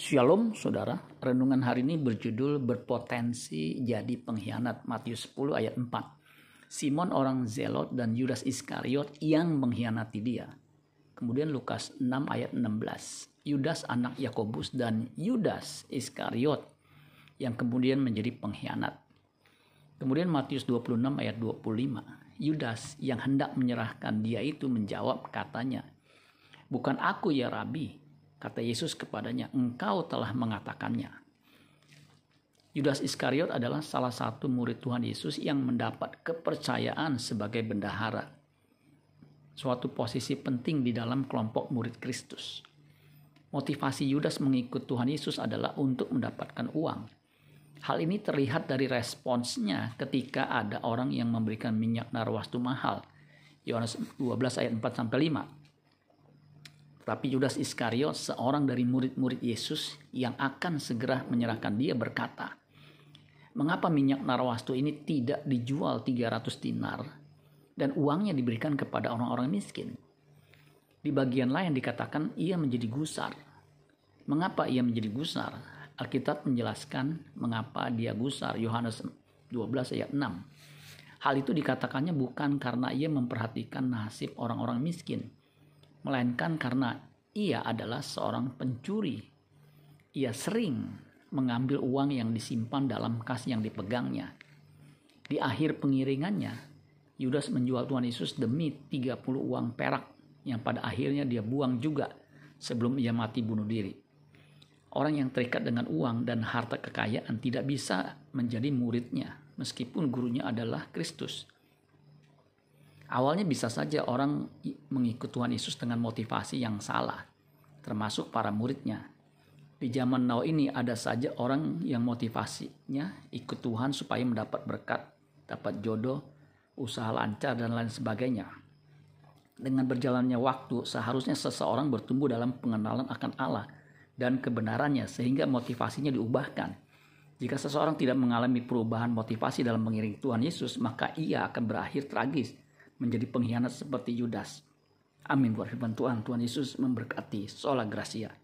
Shalom saudara, renungan hari ini berjudul berpotensi jadi pengkhianat Matius 10 ayat 4. Simon orang Zelot dan Yudas Iskariot yang mengkhianati dia. Kemudian Lukas 6 ayat 16. Yudas anak Yakobus dan Yudas Iskariot yang kemudian menjadi pengkhianat. Kemudian Matius 26 ayat 25. Yudas yang hendak menyerahkan dia itu menjawab katanya, Bukan aku ya Rabi, Kata Yesus kepadanya, engkau telah mengatakannya. Yudas Iskariot adalah salah satu murid Tuhan Yesus yang mendapat kepercayaan sebagai bendahara. Suatu posisi penting di dalam kelompok murid Kristus. Motivasi Yudas mengikut Tuhan Yesus adalah untuk mendapatkan uang. Hal ini terlihat dari responsnya ketika ada orang yang memberikan minyak narwastu mahal. Yohanes 12 ayat 4 sampai 5. Tapi Yudas Iskariot, seorang dari murid-murid Yesus yang akan segera menyerahkan dia berkata, Mengapa minyak narwastu ini tidak dijual 300 dinar dan uangnya diberikan kepada orang-orang miskin? Di bagian lain dikatakan ia menjadi gusar. Mengapa ia menjadi gusar? Alkitab menjelaskan mengapa dia gusar. Yohanes 12 ayat 6. Hal itu dikatakannya bukan karena ia memperhatikan nasib orang-orang miskin, melainkan karena ia adalah seorang pencuri. Ia sering mengambil uang yang disimpan dalam kas yang dipegangnya. Di akhir pengiringannya, Yudas menjual Tuhan Yesus demi 30 uang perak yang pada akhirnya dia buang juga sebelum ia mati bunuh diri. Orang yang terikat dengan uang dan harta kekayaan tidak bisa menjadi muridnya meskipun gurunya adalah Kristus. Awalnya bisa saja orang mengikut Tuhan Yesus dengan motivasi yang salah, termasuk para muridnya. Di zaman now ini ada saja orang yang motivasinya ikut Tuhan supaya mendapat berkat, dapat jodoh, usaha lancar, dan lain sebagainya. Dengan berjalannya waktu, seharusnya seseorang bertumbuh dalam pengenalan akan Allah dan kebenarannya sehingga motivasinya diubahkan. Jika seseorang tidak mengalami perubahan motivasi dalam mengiringi Tuhan Yesus, maka ia akan berakhir tragis menjadi pengkhianat seperti Yudas. Amin buat firman Tuhan. Tuhan Yesus memberkati. Sola Gracia.